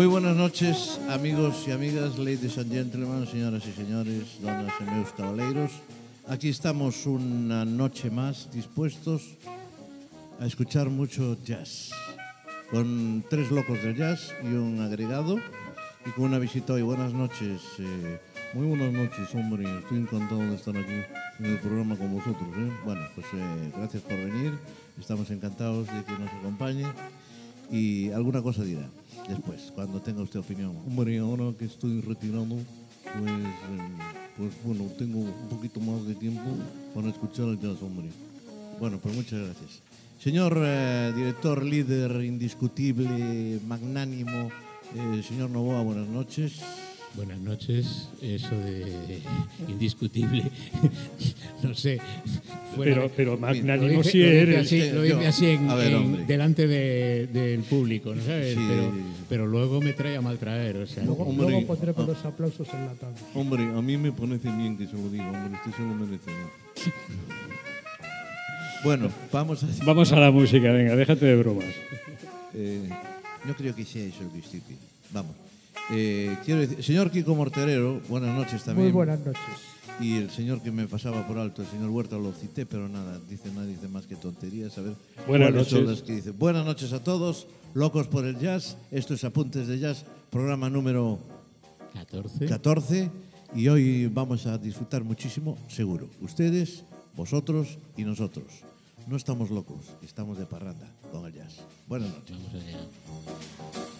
Moi buenas noches, amigos e amigas, ladies and gentlemen, señoras e señores, donas e meus cabaleiros. Aquí estamos unha noche máis dispuestos a escuchar mucho jazz, con tres locos del jazz y un agregado, y con una visita hoy. Buenas noches, eh, muy buenas noches, hombre, estoy encantado de estar aquí en el programa con vosotros. ¿eh? Bueno, pues eh, gracias por venir, estamos encantados de que nos acompañe y alguna cosa dirá después, cuando tenga usted opinión. Hombre, ahora que estoy retirado, pues, eh, pues bueno, tengo un poquito más de tiempo para escuchar el jazz, hombre. Bueno, pues muchas gracias. Señor eh, director, líder indiscutible, magnánimo, eh, señor Novoa, buenas noches. Buenas noches, eso de indiscutible, no sé. Pero, de- pero lo magnánimo lo dice eres. así, lo dice así en- ver, en- delante de- del público, ¿no sabes? Sí. Pero, pero luego me trae a maltraer, o sea. Luego, Hombre, luego pondremos ah. los aplausos enlatados. Hombre, a mí me parece bien que se lo diga, hombre, usted se lo merece. ¿no? bueno, vamos a... Vamos a la música, venga, déjate de bromas. Eh, no creo que sea eso el principio. Vamos. Eh, quiero decir, señor Kiko Morterero, buenas noches también. Muy buenas noches. Y el señor que me pasaba por alto, el señor Huerta, lo cité, pero nada, dice nadie dice más que tonterías. A ver, Buenas ¿cuáles son noches. las que dice? Buenas noches a todos, locos por el jazz. Esto es Apuntes de Jazz, programa número 14. 14. Y hoy vamos a disfrutar muchísimo, seguro. Ustedes, vosotros y nosotros. No estamos locos, estamos de parranda con el jazz. Buenas noches. Vamos allá.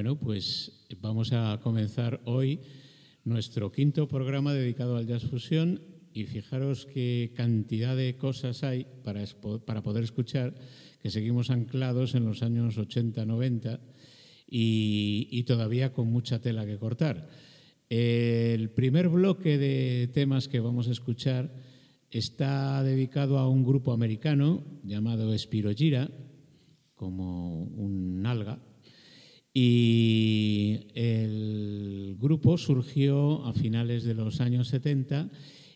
Bueno, pues vamos a comenzar hoy nuestro quinto programa dedicado al jazz fusión y fijaros qué cantidad de cosas hay para, para poder escuchar que seguimos anclados en los años 80-90 y, y todavía con mucha tela que cortar. El primer bloque de temas que vamos a escuchar está dedicado a un grupo americano llamado Spirogira, como un alga, y el grupo surgió a finales de los años 70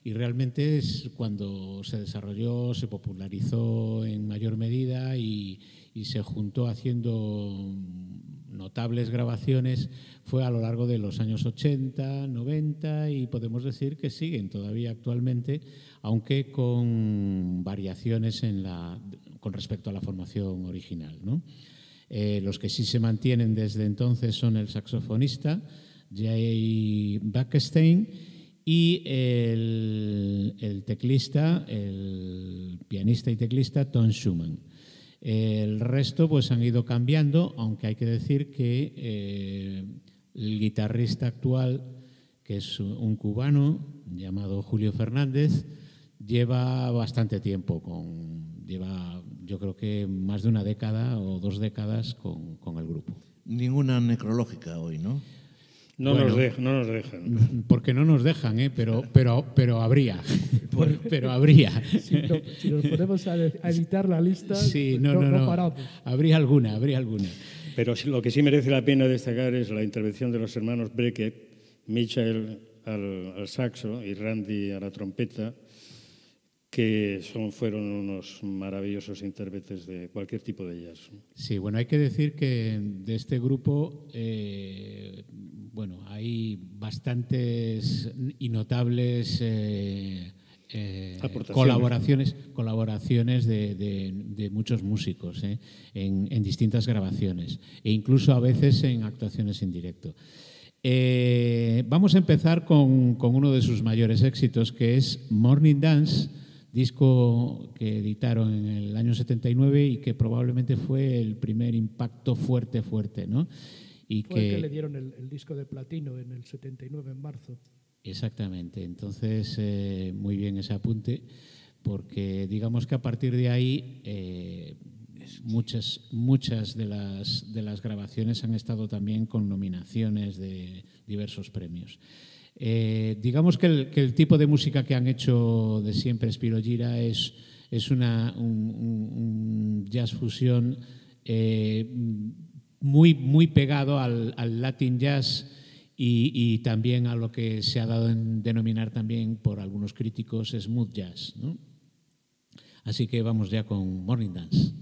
y realmente es cuando se desarrolló, se popularizó en mayor medida y, se juntó haciendo notables grabaciones fue a lo largo de los años 80, 90 y podemos decir que siguen todavía actualmente, aunque con variaciones en la, con respecto a la formación original. ¿no? Eh, los que sí se mantienen desde entonces son el saxofonista Jay Backstein y el, teclista, el pianista y teclista Tom Schumann. El resto pues han ido cambiando, aunque hay que decir que eh, el guitarrista actual, que es un cubano llamado Julio Fernández, lleva bastante tiempo con, lleva yo creo que más de una década o dos décadas con, con el grupo. Ninguna necrológica hoy, ¿no? No, Bueno. nos, dej- no nos dejan. Porque no nos dejan, ¿eh? pero, pero, pero habría. pero habría. Si, no- si nos ponemos a, editar la lista, Sí, pues no, no, no. paramos. Habría alguna, habría alguna. Pero sí- lo que sí merece la pena destacar es la intervención de los hermanos Beckett, Mitchell al, al saxo y Randy a la trompeta, que son, fueron unos maravillosos intérpretes de cualquier tipo de jazz. Sí, bueno, hay que decir que de este grupo, eh, bueno, hay bastantes y notables eh, eh, colaboraciones, colaboraciones de, de- de muchos músicos en, en distintas grabaciones e incluso a veces en actuaciones en directo. Vamos a empezar con, con uno de sus mayores éxitos, que es Morning Dance, disco que editaron en el año 79 y que probablemente fue el primer impacto fuerte, fuerte, ¿no? Y Fue el que le dieron el, el disco de platino en el 79 en marzo. Exactamente. Entonces, eh, muy bien ese apunte, porque digamos que a partir de ahí eh, muchas, muchas de, las, de las grabaciones han estado también con nominaciones de diversos premios. Eh, digamos que el, tipo de música que han hecho de siempre Spiro Gira es, es una, un, jazz fusión eh, muy, muy pegado al, Latin jazz y, también a lo que se ha dado en denominar también por algunos críticos smooth jazz. Así que vamos ya con Morning Dance.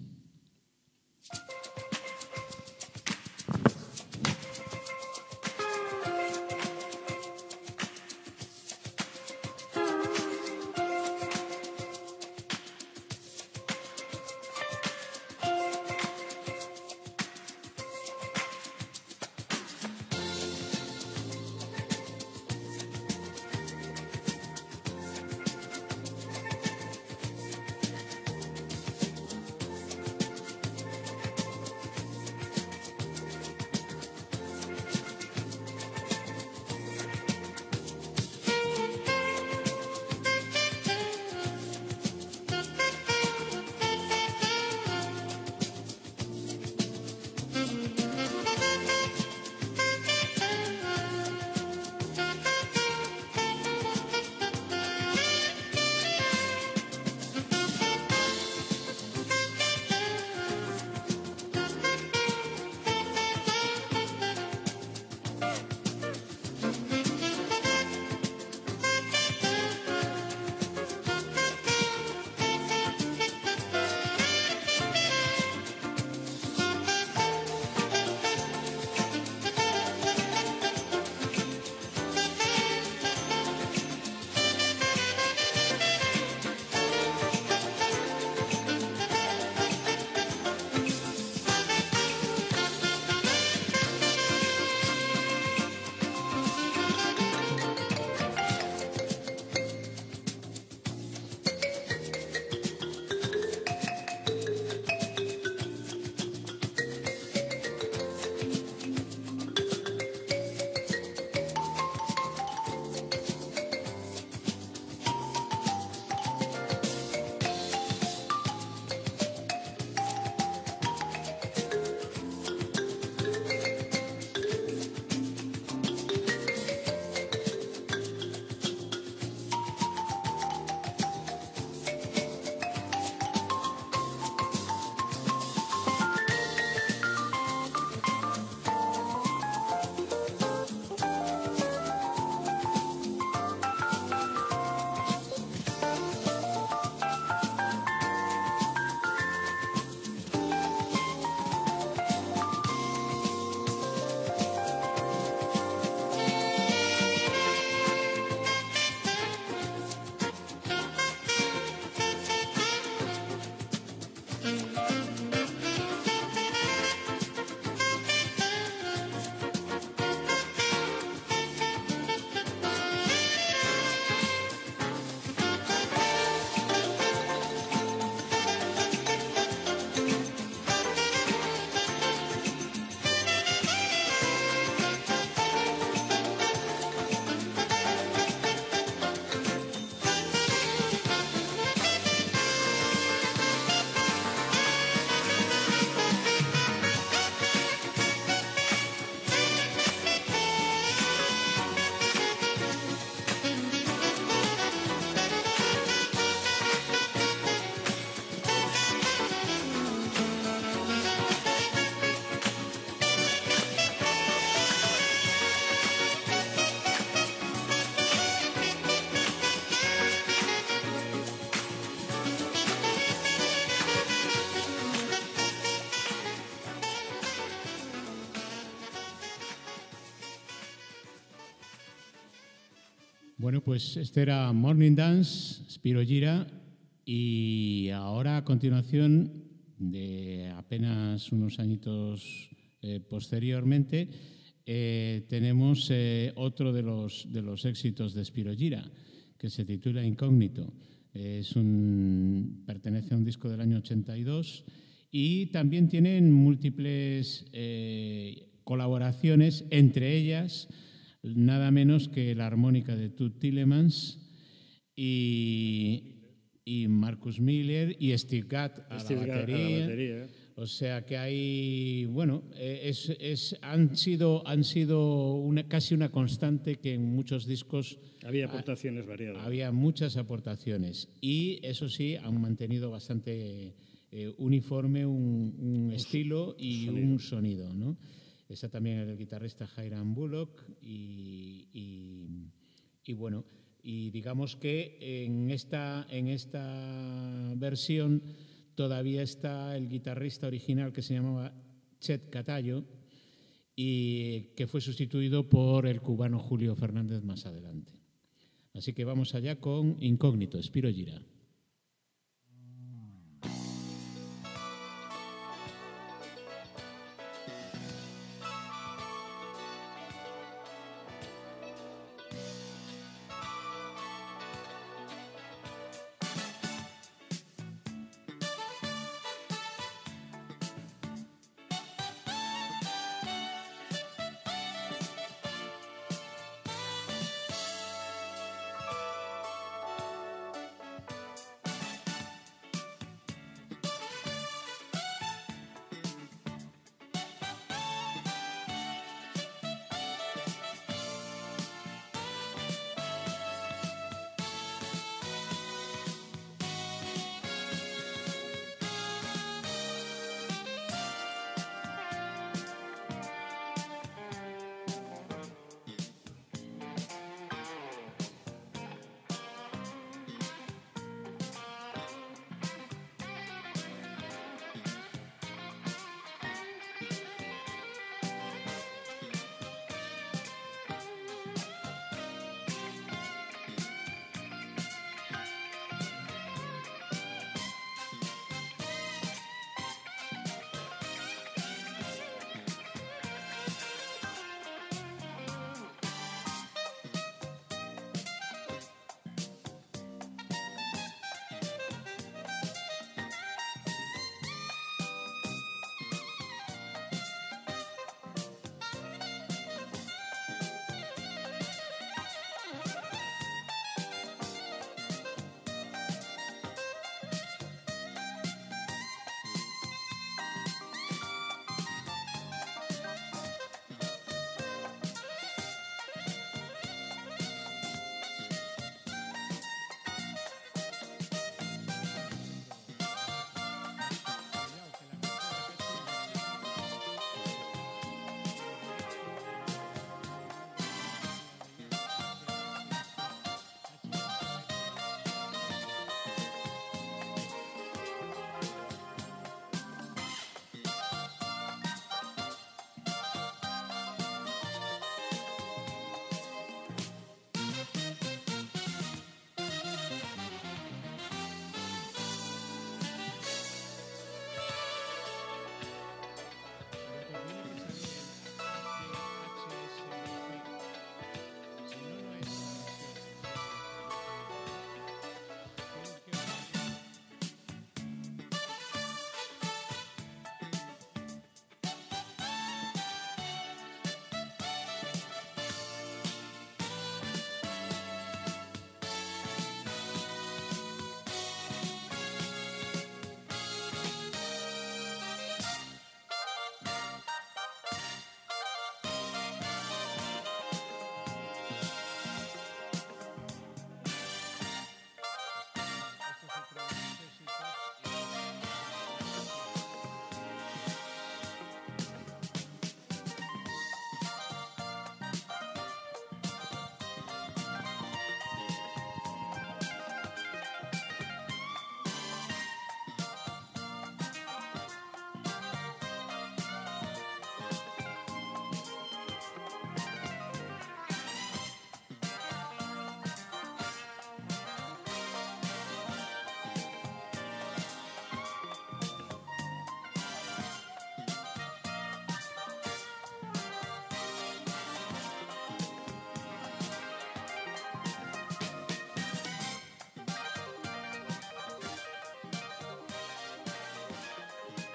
Bueno, pues este era Morning Dance, Spiro Gira, y ahora a continuación, de apenas unos añitos eh, posteriormente, eh, tenemos eh, otro de los, de los éxitos de Spiro Gira, que se titula Incógnito. Es un, pertenece a un disco del año 82 y también tienen múltiples colaboraciones, entre ellas nada menos que la armónica de Tut Tillemans y, y Marcus Miller y Steve Gadd a, Steve la Gadd a la batería. batería. O sea que hay, bueno, eh, es, es- han sido, han sido una, casi una constante que en muchos discos Había aportaciones variadas. había muchas aportaciones y eso sí, han mantenido bastante eh, uniforme un, un estilo y un sonido. ¿no? Está también el guitarrista Hiram Bullock y, bueno, y digamos que en esta, en esta versión todavía está el guitarrista original que se llamaba Chet Catallo y que fue sustituido por el cubano Julio Fernández más adelante. Así que vamos allá con Incógnito, Spiro Gira.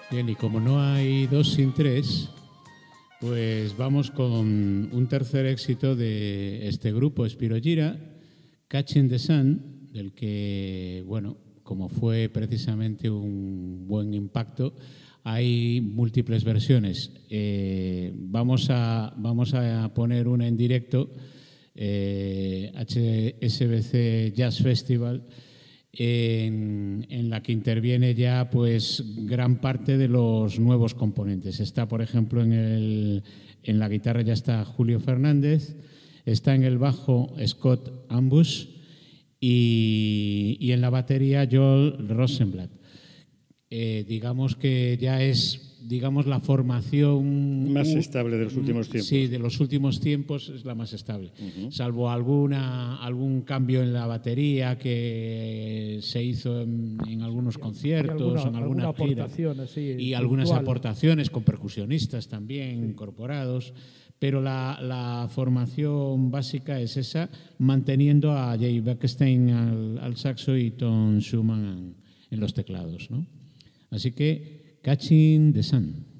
Bien, y como no hay dos sin tres, pues vamos con un tercer éxito de este grupo, Gira, Catching the Sun, del que, bueno, como fue precisamente un buen impacto, hay múltiples versiones. Eh, vamos, a, vamos a poner una en directo, eh, HSBC Jazz Festival, en, la que interviene ya pues gran parte de los nuevos componentes. Está, por ejemplo, en, el, en la guitarra ya está Julio Fernández, está en el bajo Scott Ambush y, y en la batería Joel Rosenblatt. Eh, digamos que ya es digamos la formación más estable de los últimos tiempos. Sí, de los últimos tiempos es la más estable, salvo alguna algún cambio en la batería que se hizo en, algunos conciertos, en alguna, gira y algunas aportaciones con percusionistas también incorporados. Pero la, la, formación básica es esa, manteniendo a Jay Beckstein al, al saxo y Tom Schumann en los teclados. ¿no? Así que, Catching the Sun.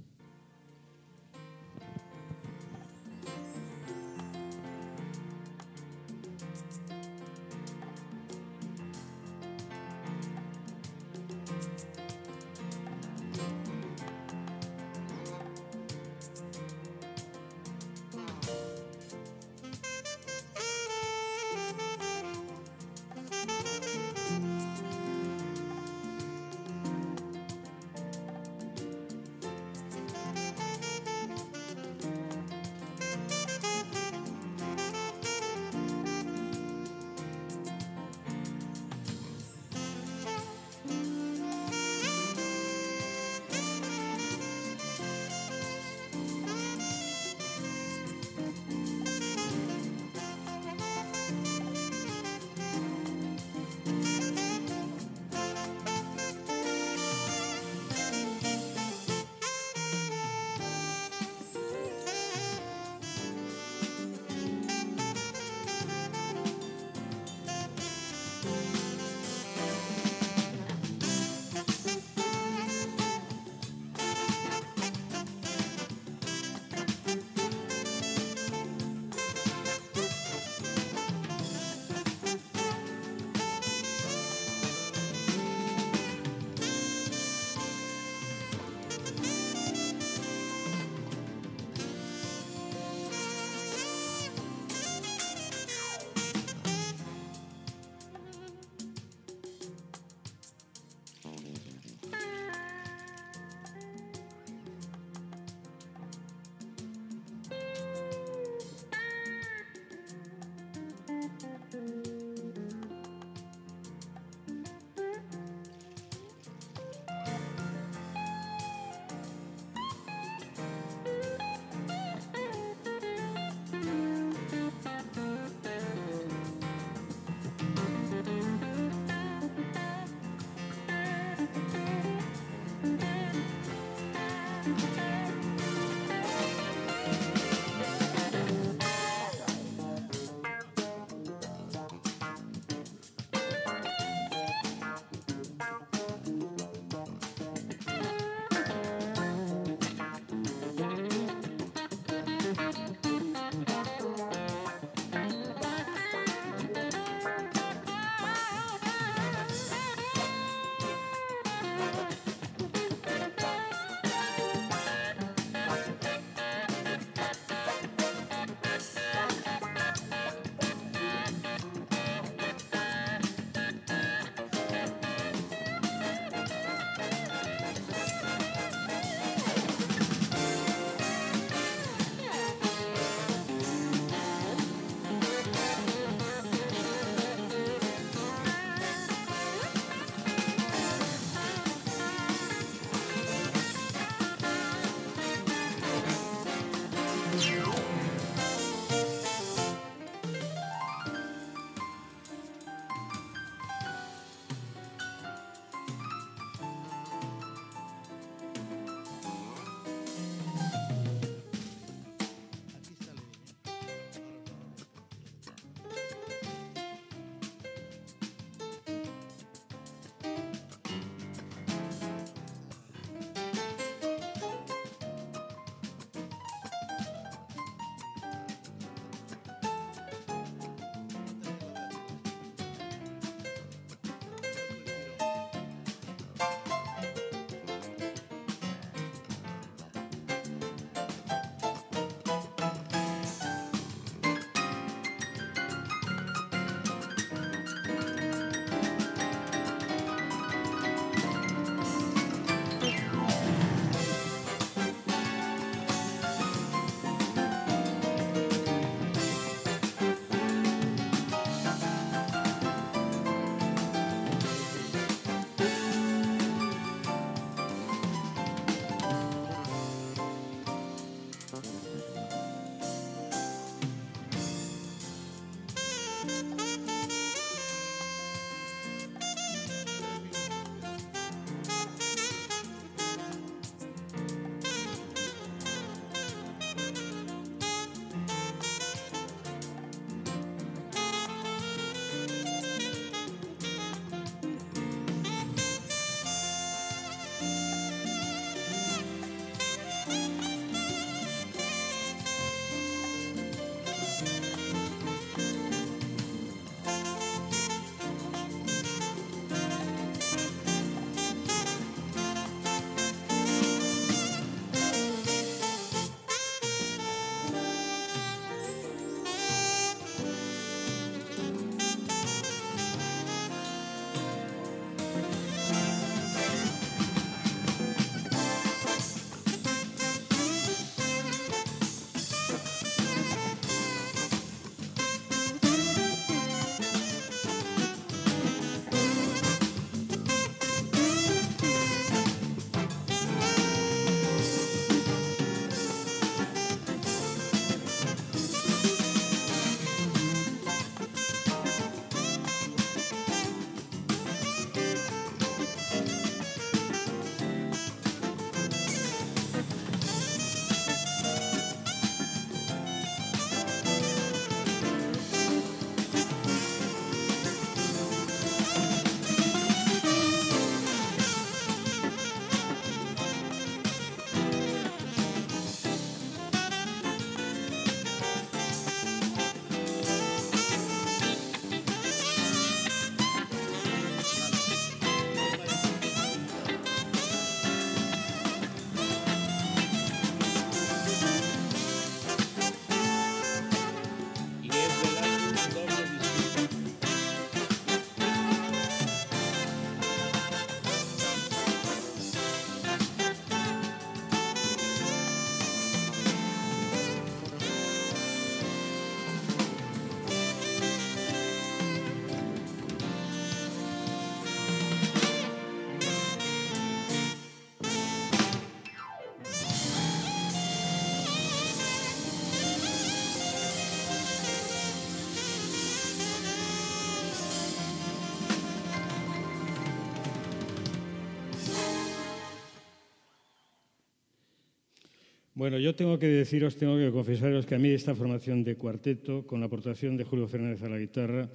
Bueno, yo tengo que deciros, tengo que confesaros que a mí esta formación de cuarteto, con la aportación de Julio Fernández a la guitarra,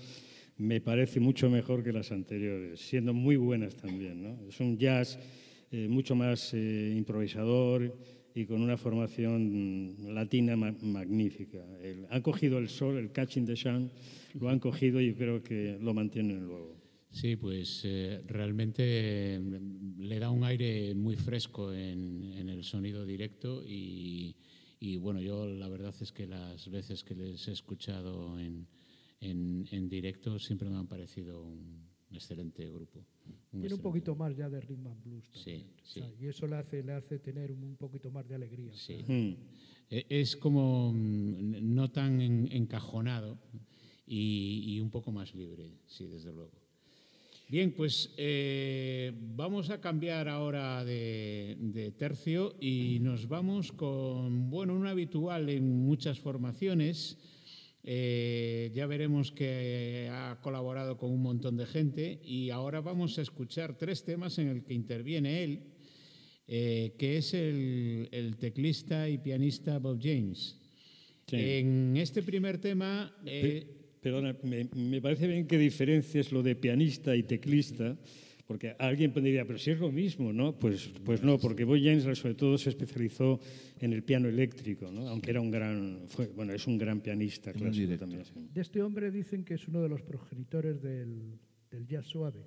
me parece mucho mejor que las anteriores, siendo muy buenas también. ¿no? Es un jazz eh, mucho más eh, improvisador y con una formación latina ma- magnífica. El- han cogido el sol, el catching the sun, lo han cogido y creo que lo mantienen luego. Sí, pues eh, realmente le da un aire muy fresco en, en el sonido directo y, y, bueno, yo la verdad es que las veces que les he escuchado en, en, en directo siempre me han parecido un excelente grupo. Tiene un poquito más ya de rhythm and blues. Sí, también. O sí. sea, y eso le hace, le hace tener un poquito más de alegría. Sí. Mm. E- Es como mm, no tan en- encajonado y, y un poco más libre, sí, desde luego. Bien, pues eh, vamos a cambiar ahora de, de tercio y nos vamos con, bueno, un habitual en muchas formaciones. Eh, ya veremos que ha colaborado con un montón de gente y ahora vamos a escuchar tres temas en el que interviene él, eh, que es el, el teclista y pianista Bob James. Sí. En este primer tema... Perdona, me, me parece bien que diferencias lo de pianista y teclista, porque alguien podría, pero si es lo mismo, ¿no? Pues, pues no, porque Boy James sobre todo se especializó en el piano eléctrico, ¿no? Aunque era un gran, fue, bueno, es un gran pianista clásico también. sí. De este hombre dicen que es uno de los progenitores del, del jazz suave.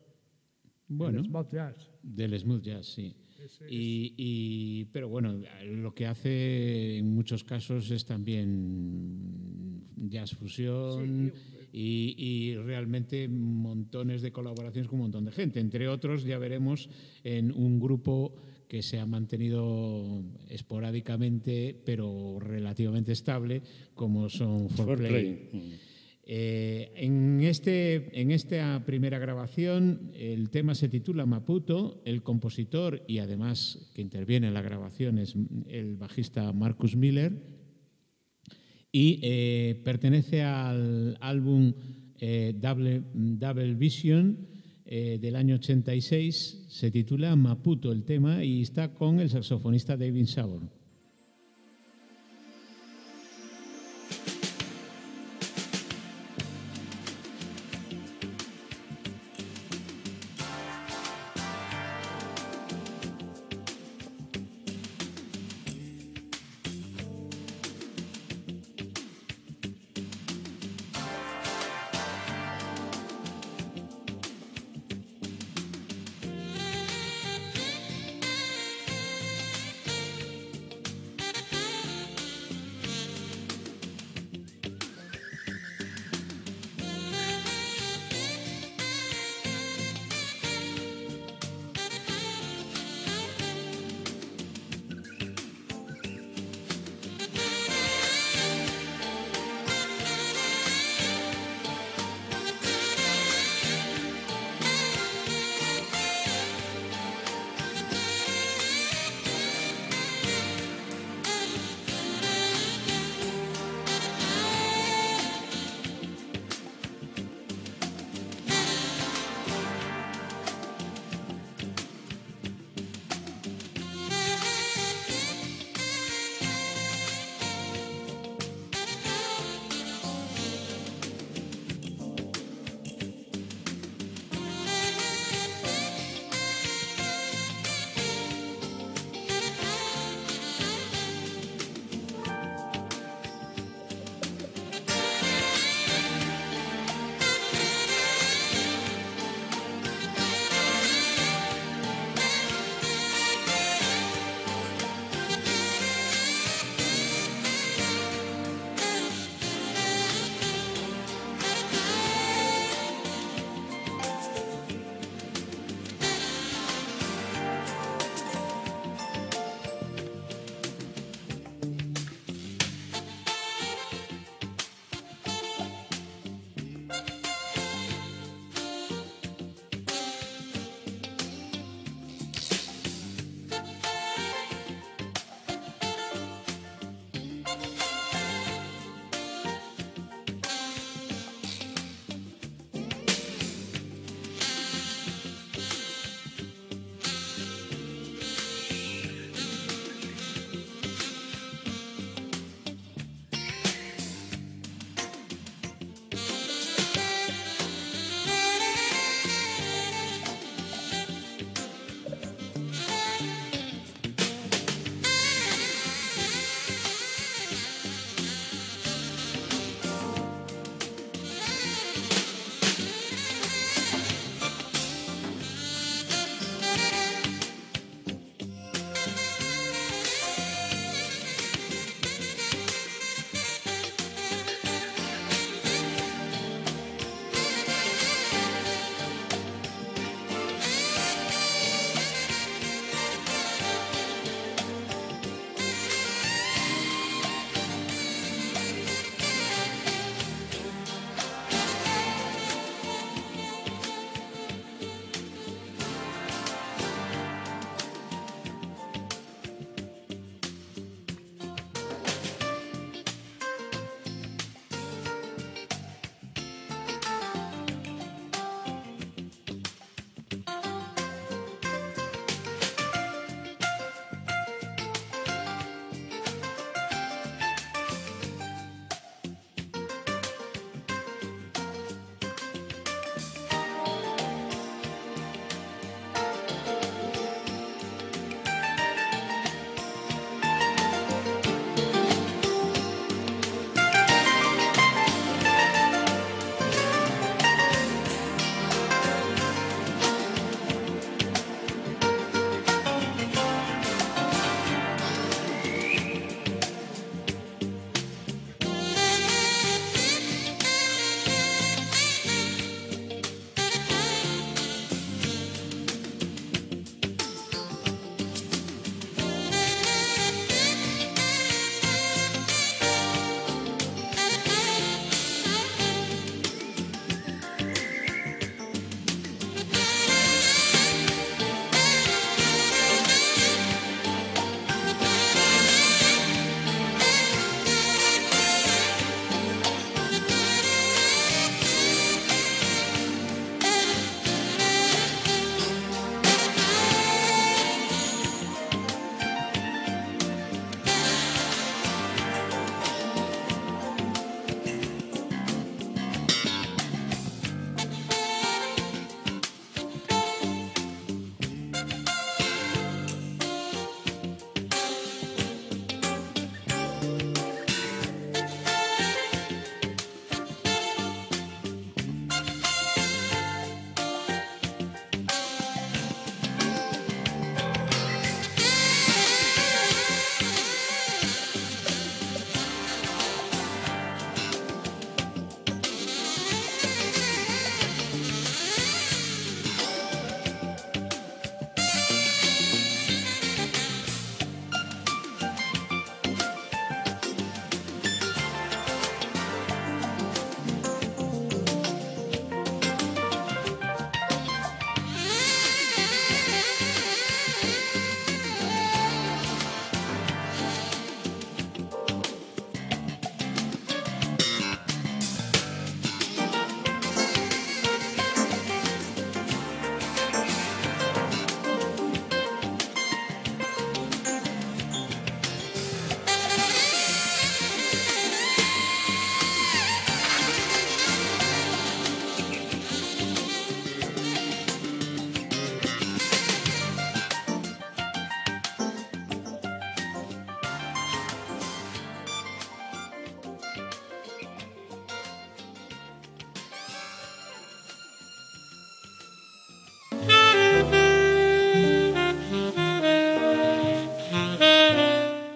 bueno, El smooth jazz. del smooth jazz, sí. Y, y- pero bueno, lo que hace en muchos casos es también jazz fusión y, y realmente montones de colaboraciones con un montón de gente. Entre otros, ya veremos en un grupo que se ha mantenido esporádicamente, pero relativamente estable, como son. Foreplay. Mm. Eh, en, este, en esta primera grabación el tema se titula Maputo, el compositor y además que interviene en la grabación es el bajista Marcus Miller y eh, pertenece al álbum eh, Double, Vision eh, del año 86. Se titula Maputo el tema y está con el saxofonista David Sabor.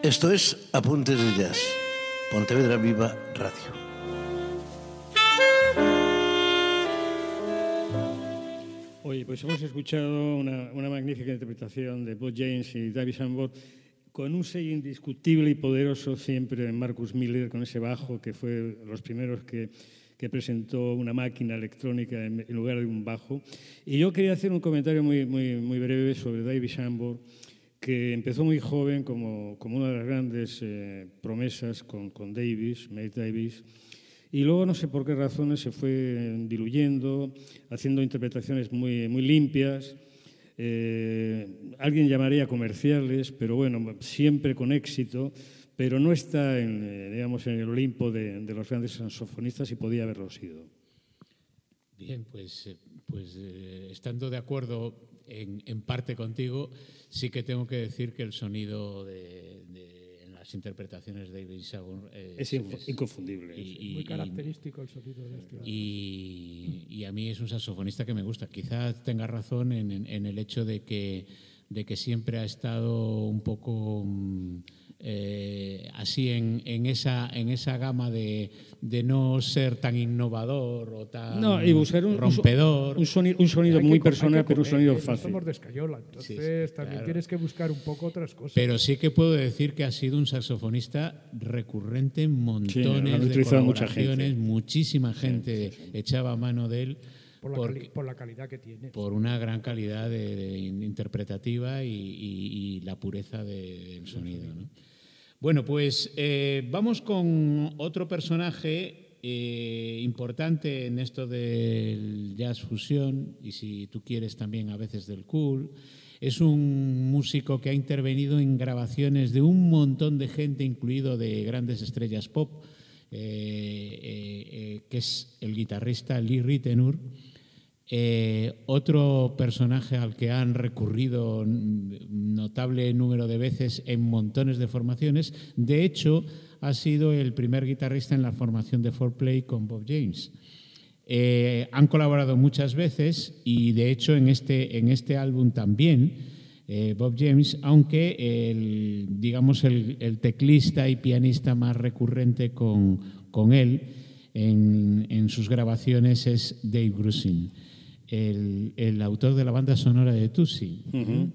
Esto es Apuntes de Jazz, Pontevedra Viva Radio. Oye, pues hemos escuchado una, una magnífica interpretación de Bob James y David Sambor con un sello indiscutible y poderoso siempre de Marcus Miller, con ese bajo que fue los primeros que, que presentó una máquina electrónica en, en, lugar de un bajo. Y yo quería hacer un comentario muy, muy, muy breve sobre David Sambor, que empezó muy joven como, como una de las grandes eh, promesas con, con Davis, Miles Davis, y luego no sé por qué razones se fue diluyendo, haciendo interpretaciones muy, muy limpias, eh, alguien llamaría comerciales, pero bueno, siempre con éxito, pero no está en, eh, digamos, en el Olimpo de, de, los grandes saxofonistas y podía haberlo sido. Bien, pues, eh, pues eh, estando de acuerdo en, en, parte contigo, sí que tengo que decir que el sonido de, de en las interpretaciones de David Sagur es, es, es, inconfundible. Y, y, muy característico el sonido de este. Y, y, a mí es un saxofonista que me gusta. Quizás tenga razón en, en, en el hecho de que, de que siempre ha estado un poco eh, así en, en, esa, en esa gama de, de, no ser tan innovador o tan no, y buscar un, rompedor. Un, sonido, un sonido muy personal, pero un sonido fácil. Somos de Escayola, entonces sí, sí, también claro. tienes que buscar un poco otras cosas. Pero sí que puedo decir que ha sido un saxofonista recurrente en montones sí, de colaboraciones, mucha gente. muchísima gente echaba mano de él. Por la, por, por la, calidad que tiene. Por una gran calidad de, de interpretativa y, y, y, la pureza de, del sonido. ¿no? Bueno, pues eh, vamos con otro personaje eh, importante en esto del jazz fusión y si tú quieres también a veces del cool. Es un músico que ha intervenido en grabaciones de un montón de gente, incluido de grandes estrellas pop, eh, que es el guitarrista Lee Ritenour. Eh, otro personaje al que han recurrido notable número de veces en montones de formaciones, de hecho, ha sido el primer guitarrista en la formación de Fourplay con Bob James. Eh, han colaborado muchas veces y de hecho en este, en este álbum también eh, Bob James, aunque el, digamos el, el, teclista y pianista más recurrente con, con él en, en, sus grabaciones es Dave Grusin el, el, autor de la banda sonora de Tusi. Uh -huh.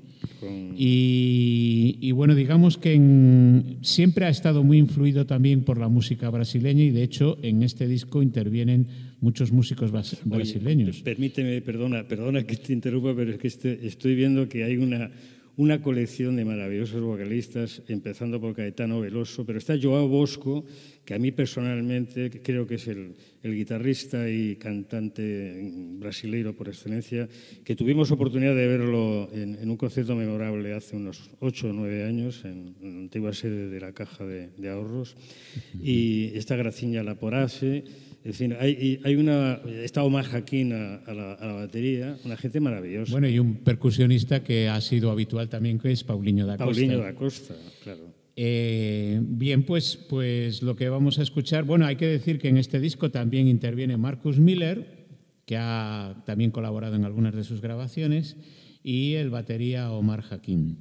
Y, y, bueno, digamos que en, siempre ha estado muy influido también por la música brasileña y de hecho en este disco intervienen muchos músicos brasileños. Oye, permíteme, perdona, perdona que te interrumpa, pero es que este, estoy viendo que hay una, una colección de maravillosos vocalistas, empezando por Caetano Veloso, pero está Joao Bosco, que a mí personalmente creo que es el, guitarrista y cantante brasileiro por excelencia, que tuvimos oportunidad de verlo en, un concierto memorable hace unos ocho o nueve años en, la antigua sede de la Caja de, Ahorros, y esta Graciña Laporase, es decir, hay, hay una, está Omar Jaquín a, a, la, a, la, batería, una gente maravillosa. Bueno, y un percusionista que ha sido habitual también, que es Paulinho da Costa. Paulinho da Costa, claro. Eh, bien, pues, pues lo que vamos a escuchar, bueno, hay que decir que en este disco también interviene Marcus Miller, que ha también colaborado en algunas de sus grabaciones, y el batería Omar Jaquín.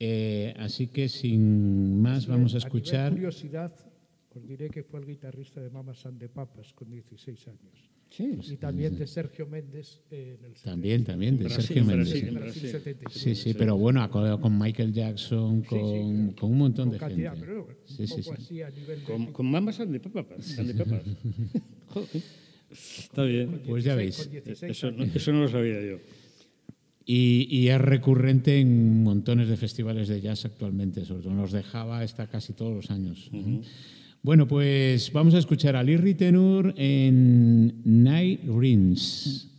Eh, así que sin más sí, vamos a escuchar... A curiosidad, os diré que fue el guitarrista de Mama San de Papas con 16 años. Sí, y también de Sergio Méndez en el También, también, de Brasil, Sergio Méndez. Brasil, Brasil, Brasil. Sí, sí, pero bueno, ha colaborado con Michael Jackson, con, sí, sí, con un montón con de cantidad, gente. Pero sí, sí, sí. Con, con Mama San de Papas. San de Papas. Está bien. Pues ya veis. Eso no, eso no lo sabía yo. Y, y, es recurrente en montones de festivales de jazz actualmente, sobre todo nos dejaba está casi todos los años. Uh -huh. Bueno, pues vamos a escuchar a Lee Ritenour en Night Rings.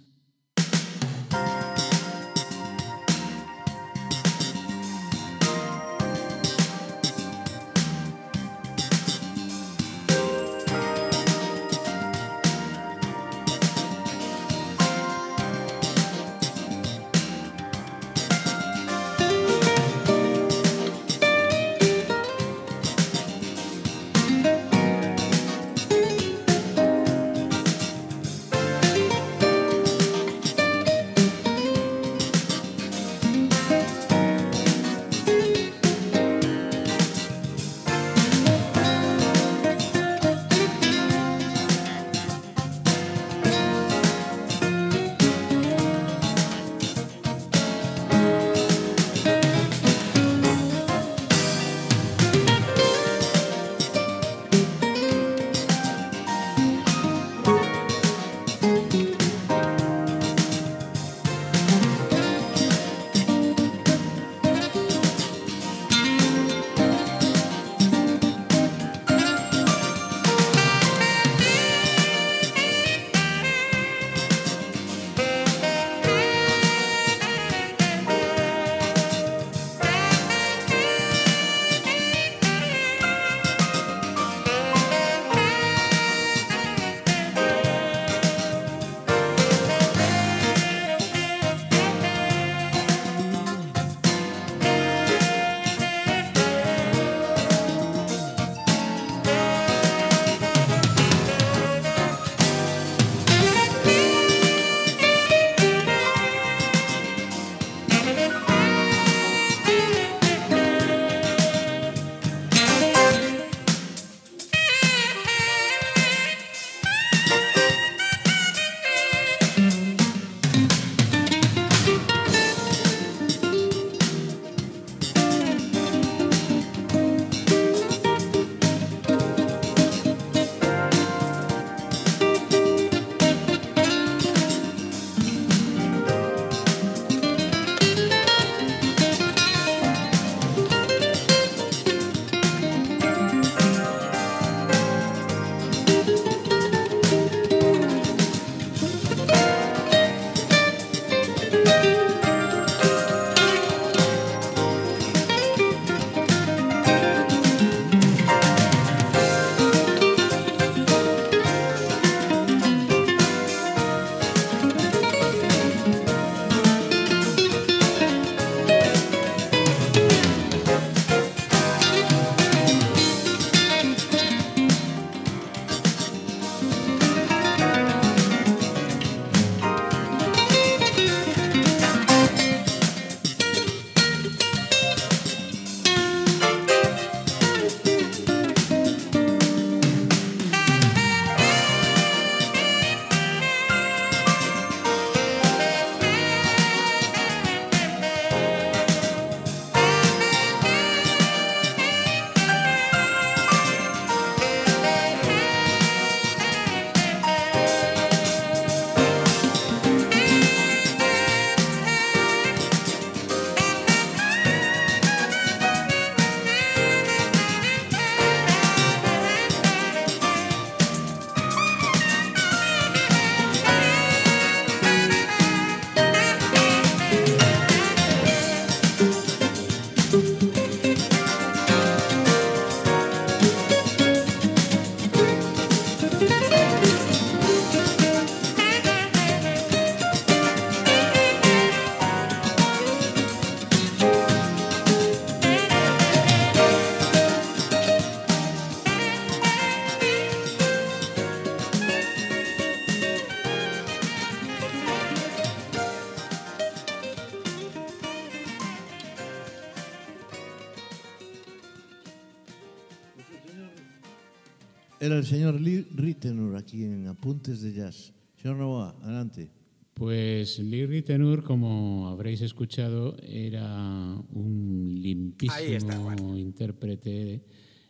Señor Lee Ritenour aquí en Apuntes de Jazz. Señor Novoa, adelante. Pues Lee Ritenour, como habréis escuchado, era un limpísimo intérprete,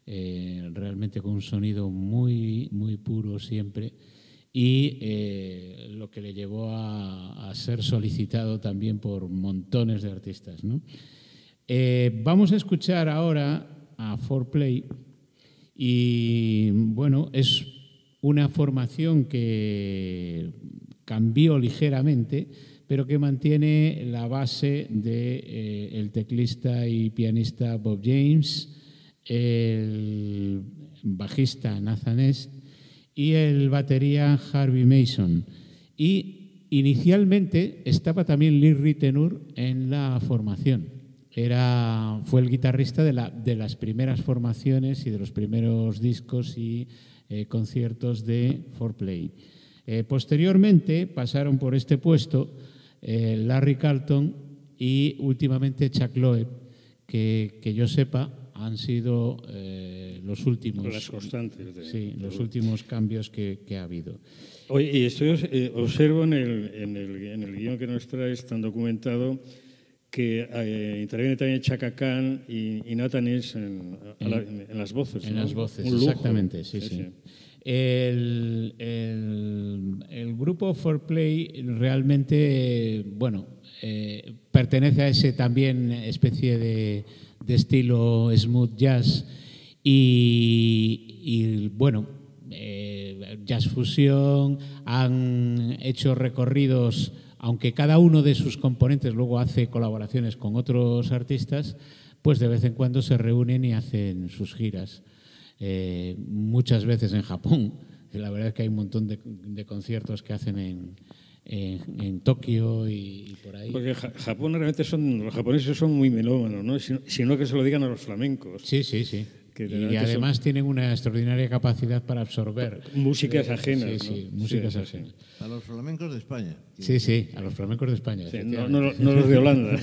eh, realmente con un sonido muy, muy puro siempre, y eh, lo que le llevó a, a, ser solicitado también por montones de artistas. ¿no? Eh, vamos a escuchar ahora a Play y bueno, es una formación que cambió ligeramente, pero que mantiene la base del de, eh, el teclista y pianista Bob James, el bajista Nathan Est y el batería Harvey Mason. Y inicialmente estaba también Lee Ritenour en la formación era, fue el guitarrista de, la, de, las primeras formaciones y de los primeros discos y eh, conciertos de Fourplay. Eh, posteriormente pasaron por este puesto eh, Larry Carlton y últimamente Chuck Loeb, que, que yo sepa han sido eh, los últimos las constantes de, sí, los últimos cambios que, que, ha habido. Oye, y estoy, eh, observo en el, en, el, en el guion que nos traes tan documentado que eh, interviene también Chaka Khan y, y en, en, la, en, las voces. En ¿no? las voces, Un lujo. exactamente, sí, sí. sí. El, el, el, grupo For Play realmente, bueno, eh, pertenece a ese también especie de, de estilo smooth jazz y, y bueno, eh, jazz fusión, han hecho recorridos aunque cada uno de sus componentes luego hace colaboraciones con otros artistas, pues de vez en cuando se reúnen y hacen sus giras. Eh, muchas veces en Japón. La verdad es que hay un montón de, de conciertos que hacen en, en, en Tokio y, y, por ahí. Porque Japón realmente son, los japoneses son muy melómanos, ¿no? Sino que se lo digan a los flamencos. Sí, sí, sí. Y además son... tienen una extraordinaria capacidad para absorber músicas ajenas. Sí, sí, ¿no? músicas sí, ajenas. A los flamencos de España. Sí, sí, a los flamencos de España. No, no, no, los de Holanda.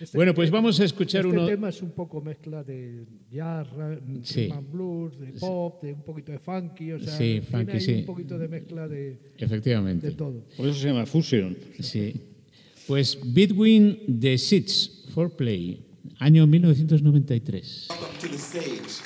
Este, bueno, pues vamos a escuchar este uno. tema es un poco mezcla de jazz, sí. blues, de pop, de un poquito de funky, o sea, sí, funky, sí. un poquito de mezcla de, Efectivamente. de todo. Por eso se llama fusion. Sí. Pues Between the Seats for Play, año 1993. Welcome to the stage.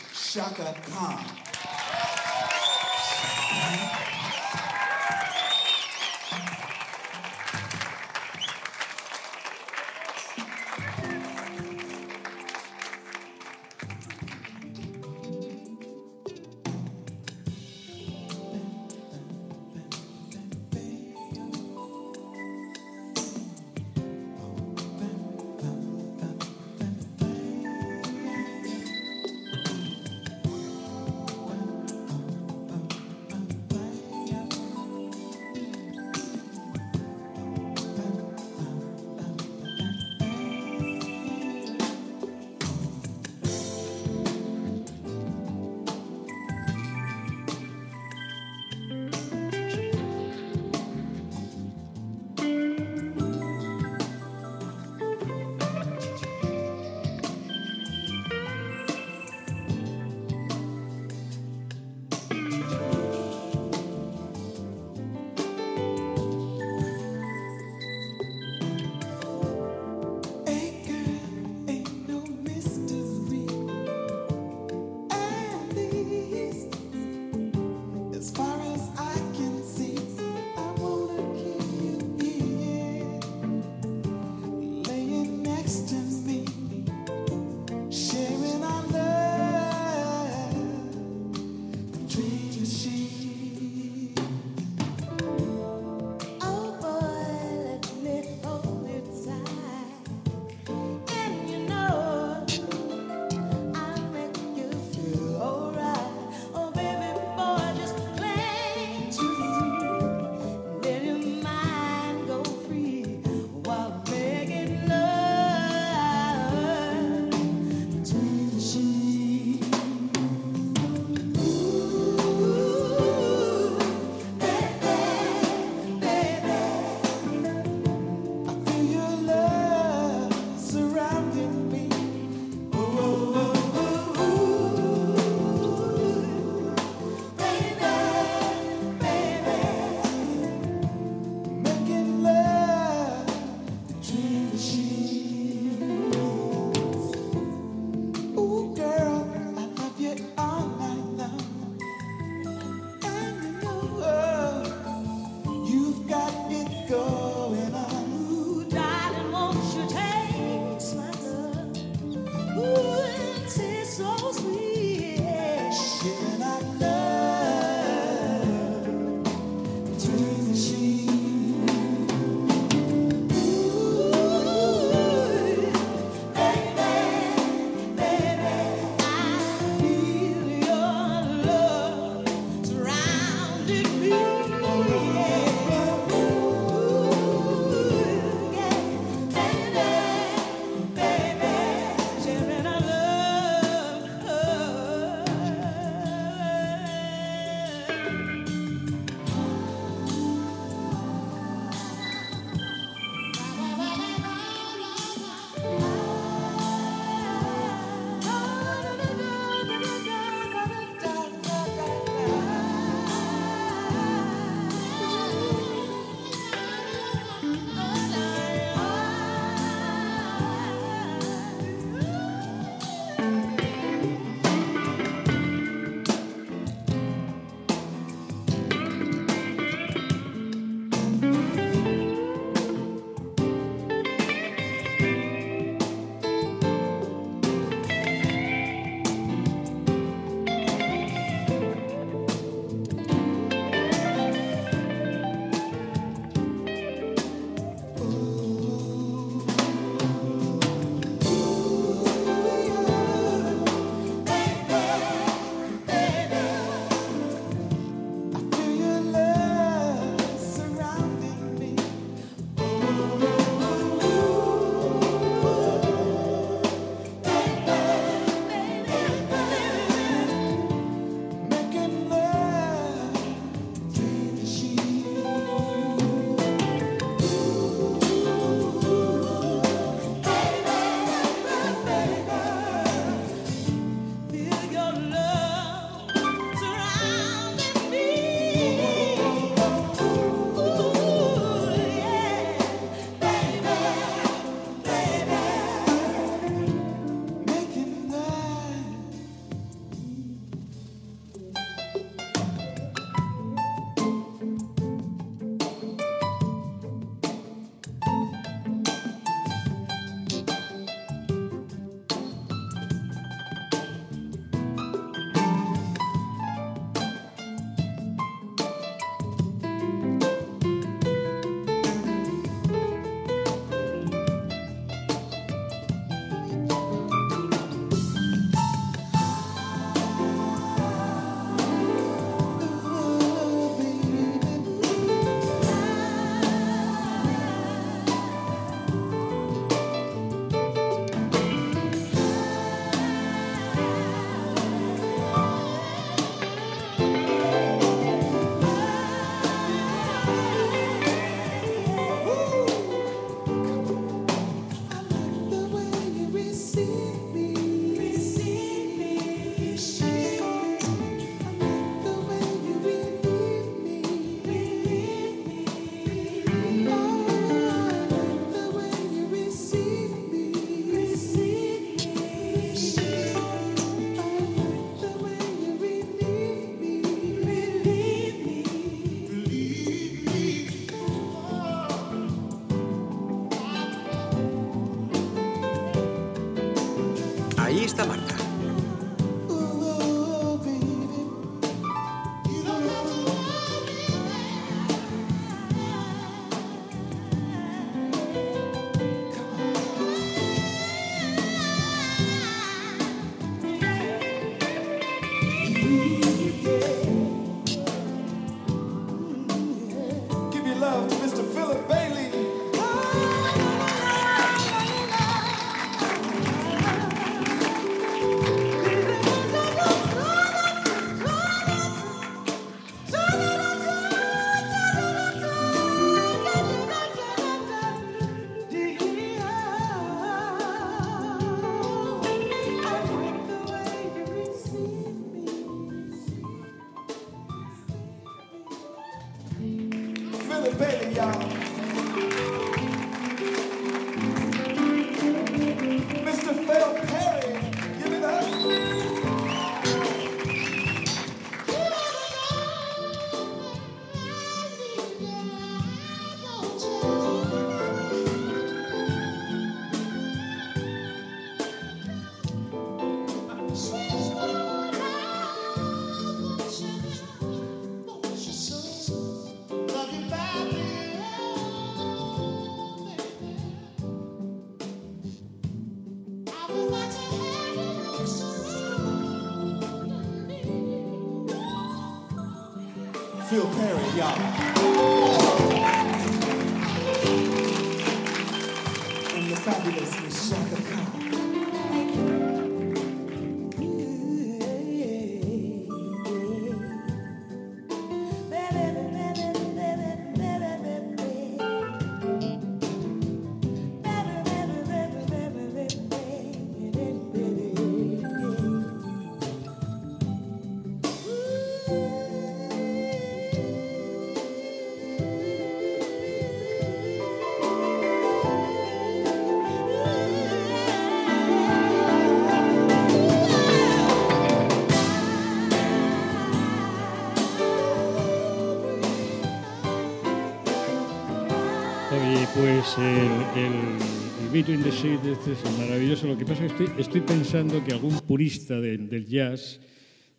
The este es maravilloso. Lo que pasa es que estoy, estoy pensando que algún purista de- del jazz,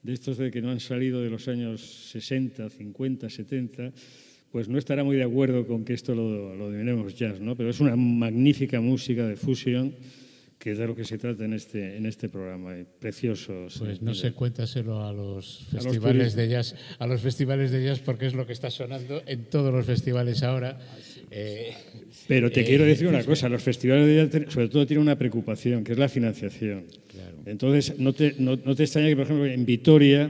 de estos de que no han salido de los años 60, 50, 70, pues no estará muy de acuerdo con que esto lo, lo denominemos jazz, ¿no? Pero es una magnífica música de fusión que es de lo que se trata en este, en este programa. eh, Preciosos. Pues no sé, cuéntaselo a los los festivales turistas. de jazz, a los festivales de jazz porque es lo que está sonando en todos los festivales ahora. Eh, Pero te Eh, quiero decir una cosa, los festivales de jazz ten- sobre todo tienen una preocupación, que es la financiación. Entonces, no te, no, no te extraña que, por ejemplo, en Vitoria,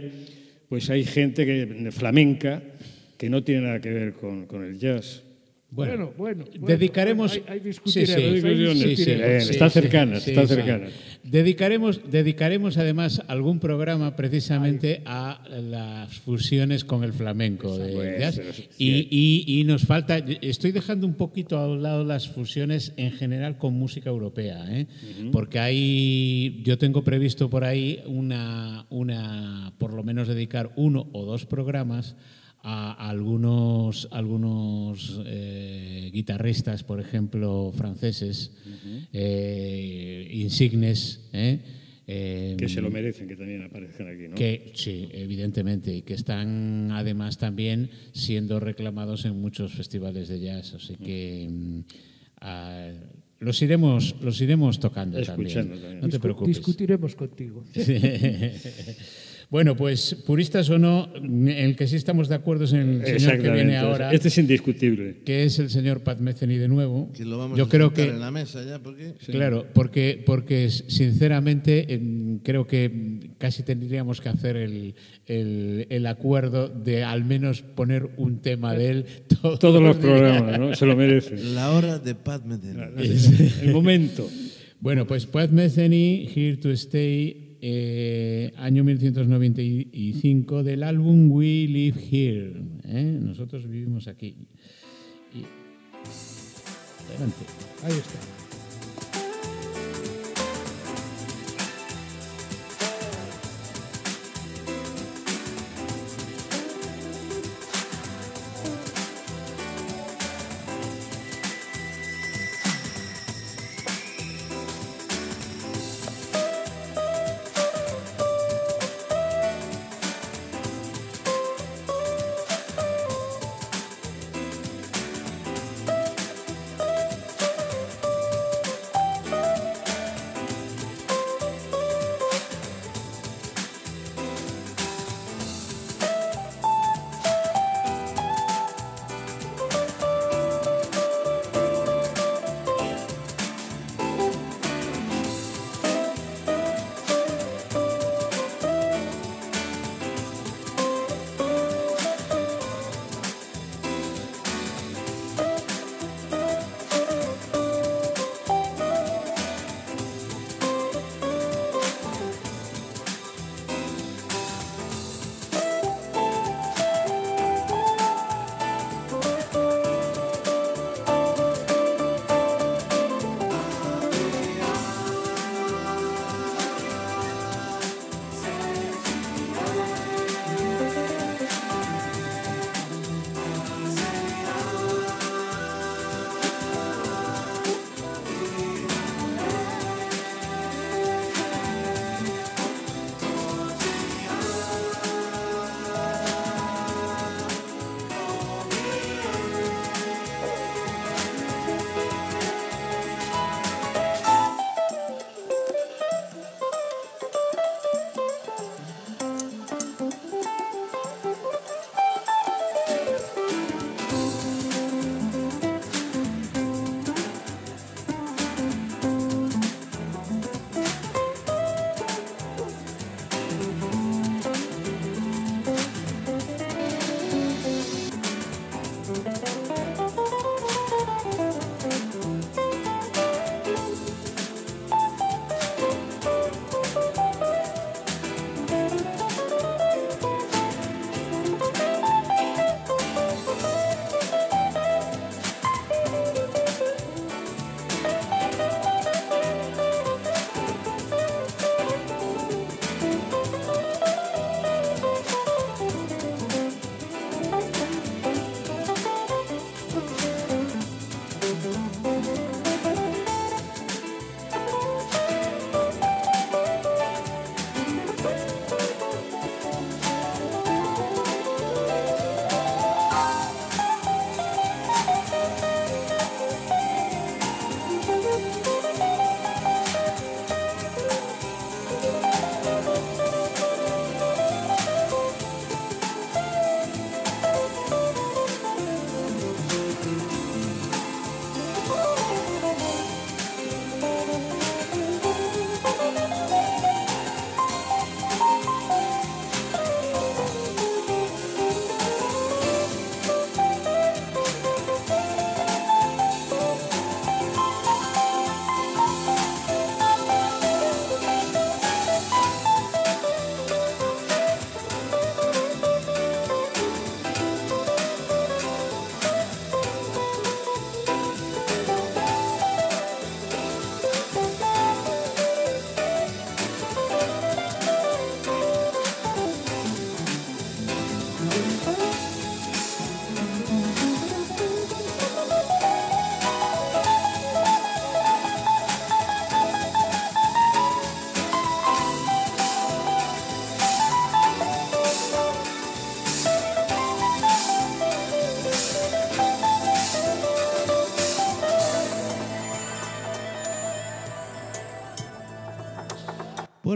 pues hay gente que, flamenca que no tiene nada que ver con, con el jazz. Bueno, bueno. bueno, dedicaremos. Ahí Sí, discutiremos. sí, discusiones. discutiremos. Bien, están cercanas, están cercanas. Dedicaremos, dedicaremos además algún programa precisamente a las fusiones con el flamenco de Pues, jazz. pero sí, Y, y- y nos falta, estoy dejando un poquito a un lado las fusiones en general con música europea, ¿eh? porque hay, yo tengo previsto por ahí una, una, por lo menos dedicar uno o dos programas a algunos, algunos eh, guitarristas, por ejemplo, franceses, eh, insignes, ¿eh? Eh, Que se lo merecen, que también aparezcan aquí, ¿no? que sí, evidentemente, y que están además también siendo reclamados en muchos festivales de jazz, así que mm, ah, los iremos, los iremos tocando Escuchando también. también. No te preocupes. Discutiremos contigo. Bueno, pues puristas o no, el que sí estamos de acuerdo es en el señor que viene ahora, Este es indiscutible. que es el señor Pat Metheny de nuevo. Que lo vamos Yo a creo que en la mesa ya, porque... Claro, porque, porque sinceramente em, creo que casi tendríamos que hacer el, el- el acuerdo de al menos poner un tema de él todos, Todos los programas, ¿no? Se lo merecen. La hora de Pat Metheny. El momento. Bueno, pues Pat Metheny, Here to Stay, eh, año 1995, del álbum We Live Here. ¿eh? Nosotros vivimos aquí. Adelante. Ahí está.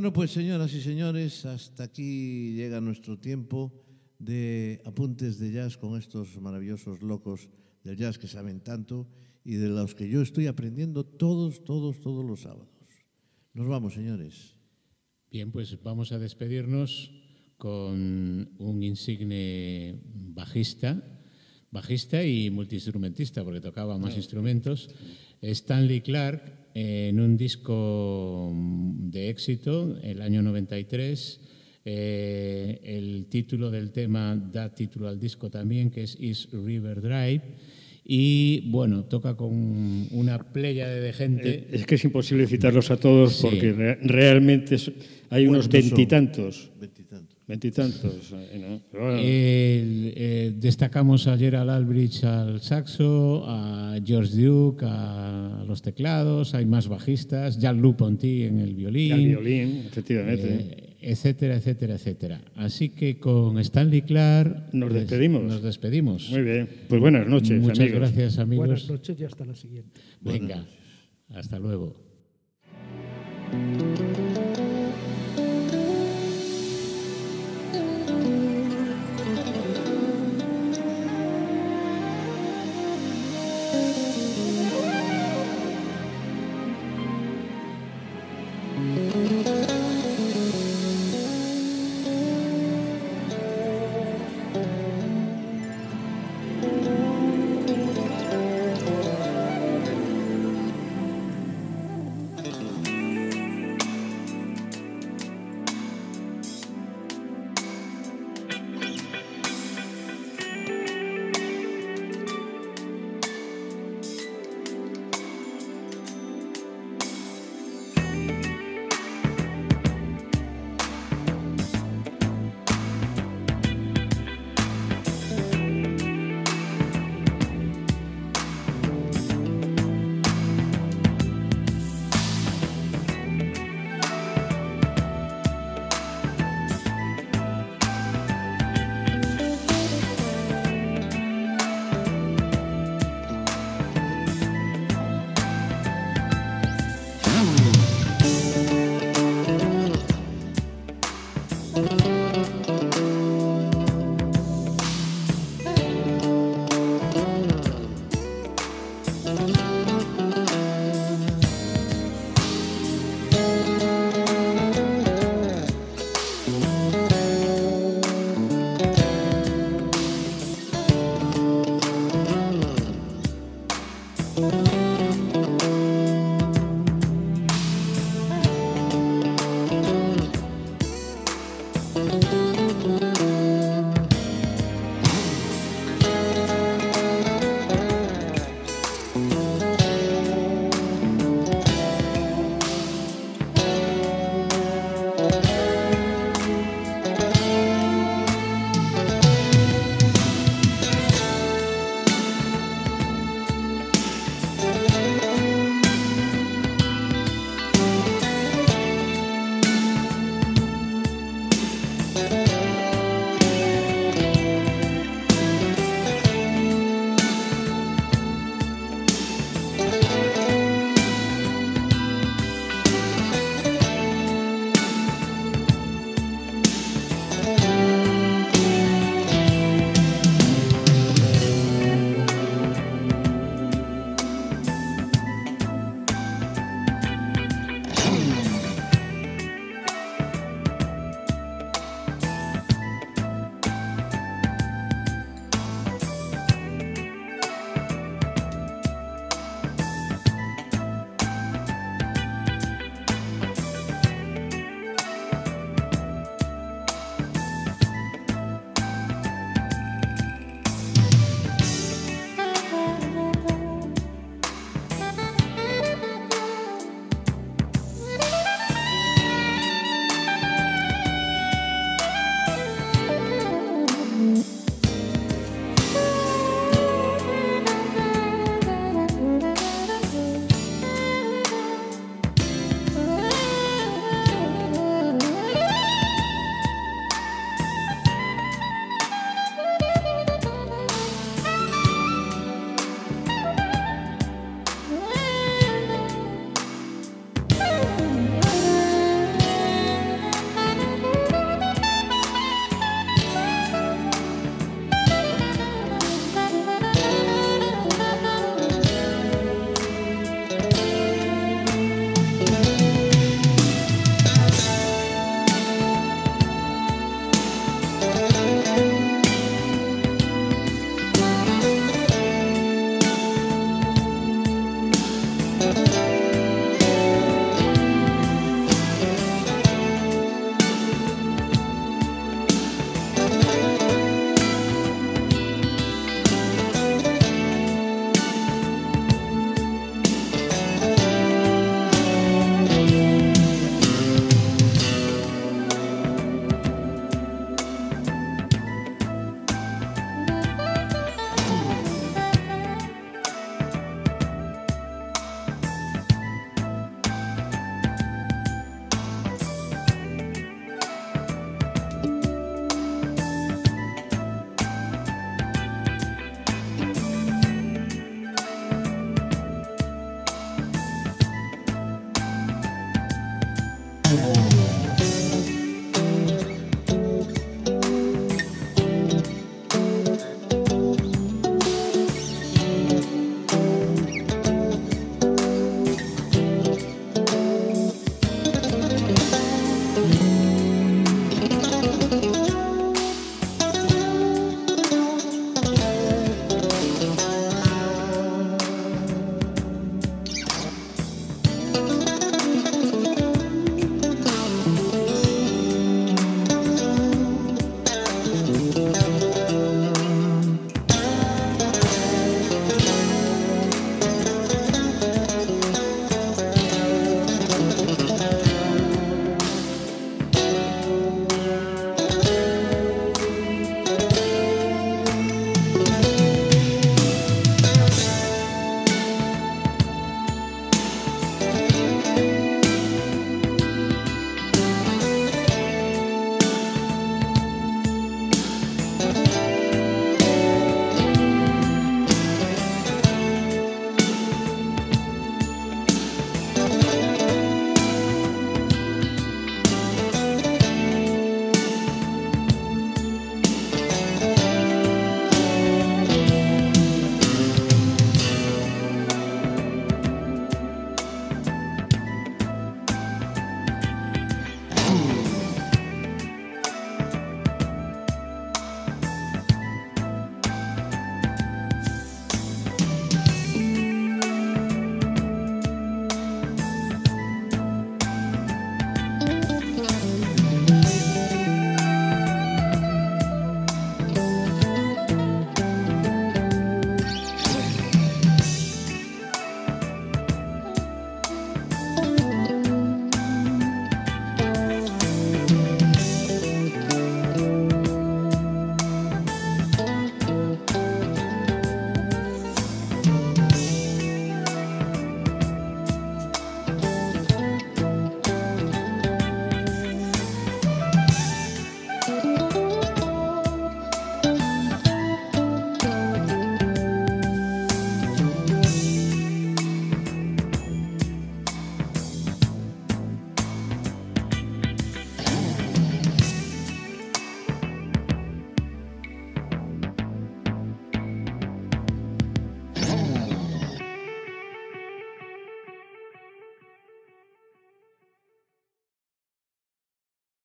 Bueno, pues señoras y señores, hasta aquí llega nuestro tiempo de apuntes de jazz con estos maravillosos locos del jazz que saben tanto y de los que yo estoy aprendiendo todos, todos, todos los sábados. Nos vamos, señores. Bien, pues vamos a despedirnos con un insigne bajista, bajista y multiinstrumentista, porque tocaba más instrumentos, Stanley Clark, en un disco de éxito, el año 93. Eh, el título del tema da título al disco también, que es East River Drive. Y bueno, toca con una playa de gente. Eh, es que es imposible citarlos a todos sí. porque re realmente hay unos veintitantos. Veintitantos. Veintitantos. Eh, ¿no? Bueno. Eh, eh, destacamos a Gerald Albridge al saxo, a George Duke a los teclados, hay más bajistas, Jean-Luc Ponty en el violín. El violín, efectivamente. Eh, etcétera, etcétera, etcétera. Así que con Stanley Clark nos despedimos. Nos despedimos. Muy bien. Pues buenas noches, Muchas amigos. gracias, amigos. Buenas noches y hasta la siguiente. Venga, hasta luego.